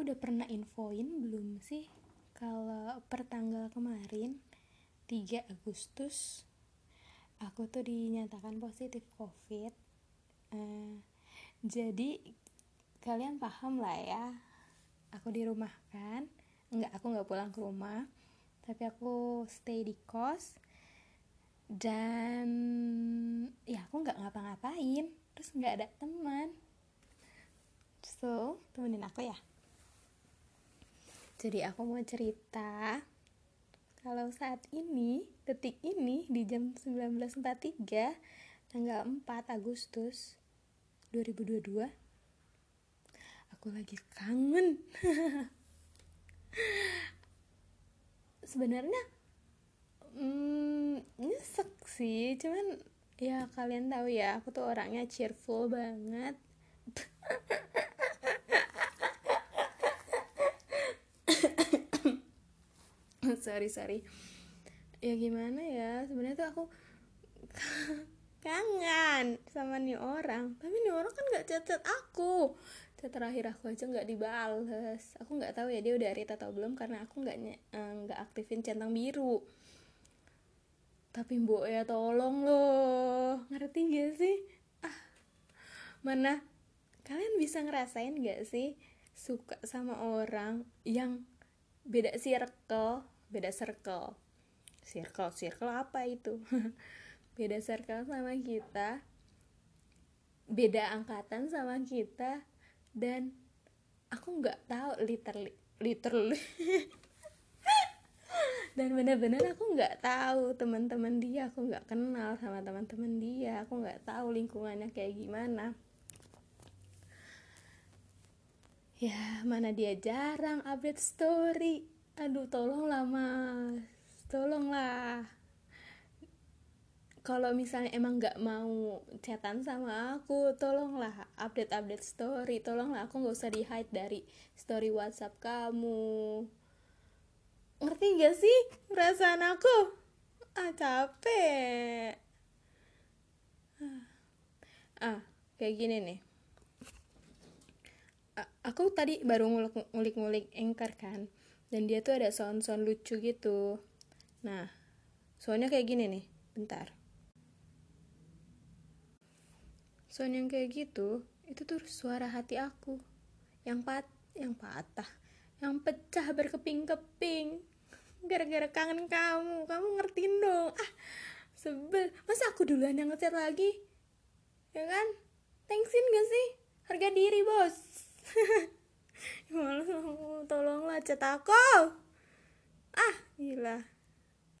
aku udah pernah infoin belum sih kalau per tanggal kemarin 3 Agustus aku tuh dinyatakan positif covid. Uh, jadi kalian paham lah ya aku di rumah kan? Nggak aku nggak pulang ke rumah tapi aku stay di kos. Dan ya aku nggak ngapa-ngapain terus nggak ada teman. So temenin aku ya jadi aku mau cerita kalau saat ini detik ini di jam 19.43 tanggal 4 Agustus 2022 aku lagi kangen. Sebenarnya hmm, nyesek sih cuman ya kalian tahu ya aku tuh orangnya cheerful banget sorry sorry ya gimana ya sebenarnya tuh aku kangen sama nih orang. Tapi nih orang kan nggak chat aku. Chat terakhir aku aja nggak dibales. Aku nggak tahu ya dia udah read atau belum karena aku nggak eh, nggak aktifin centang biru. Tapi mbok ya tolong loh. Ngerti gak sih? Ah mana kalian bisa ngerasain gak sih suka sama orang yang beda circle beda circle. Circle circle apa itu? Beda circle sama kita. Beda angkatan sama kita. Dan aku nggak tahu literally literally. Dan bener-bener aku nggak tahu teman-teman dia. Aku nggak kenal sama teman-teman dia. Aku nggak tahu lingkungannya kayak gimana. Ya mana dia jarang update story aduh tolonglah mas. Tolonglah. Kalau misalnya emang nggak mau chatan sama aku tolonglah update update story. Tolonglah aku nggak usah di hide dari story WhatsApp kamu. Ngerti gak sih perasaan aku? Ah capek. Ah, ah kayak gini nih. Aku tadi baru ngulik-ngulik anchor kan dan dia tuh ada sound-sound lucu gitu. Nah soalnya kayak gini nih. Bentar. Sound yang kayak gitu itu tuh suara hati aku. Yang pat yang patah. Yang pecah berkeping-keping. Gara-gara kangen kamu. Kamu ngertiin dong. Ah sebel. Masa aku duluan yang ngechat lagi? Ya kan? Thanksin gak sih? Harga diri bos Chat aku. Ah gila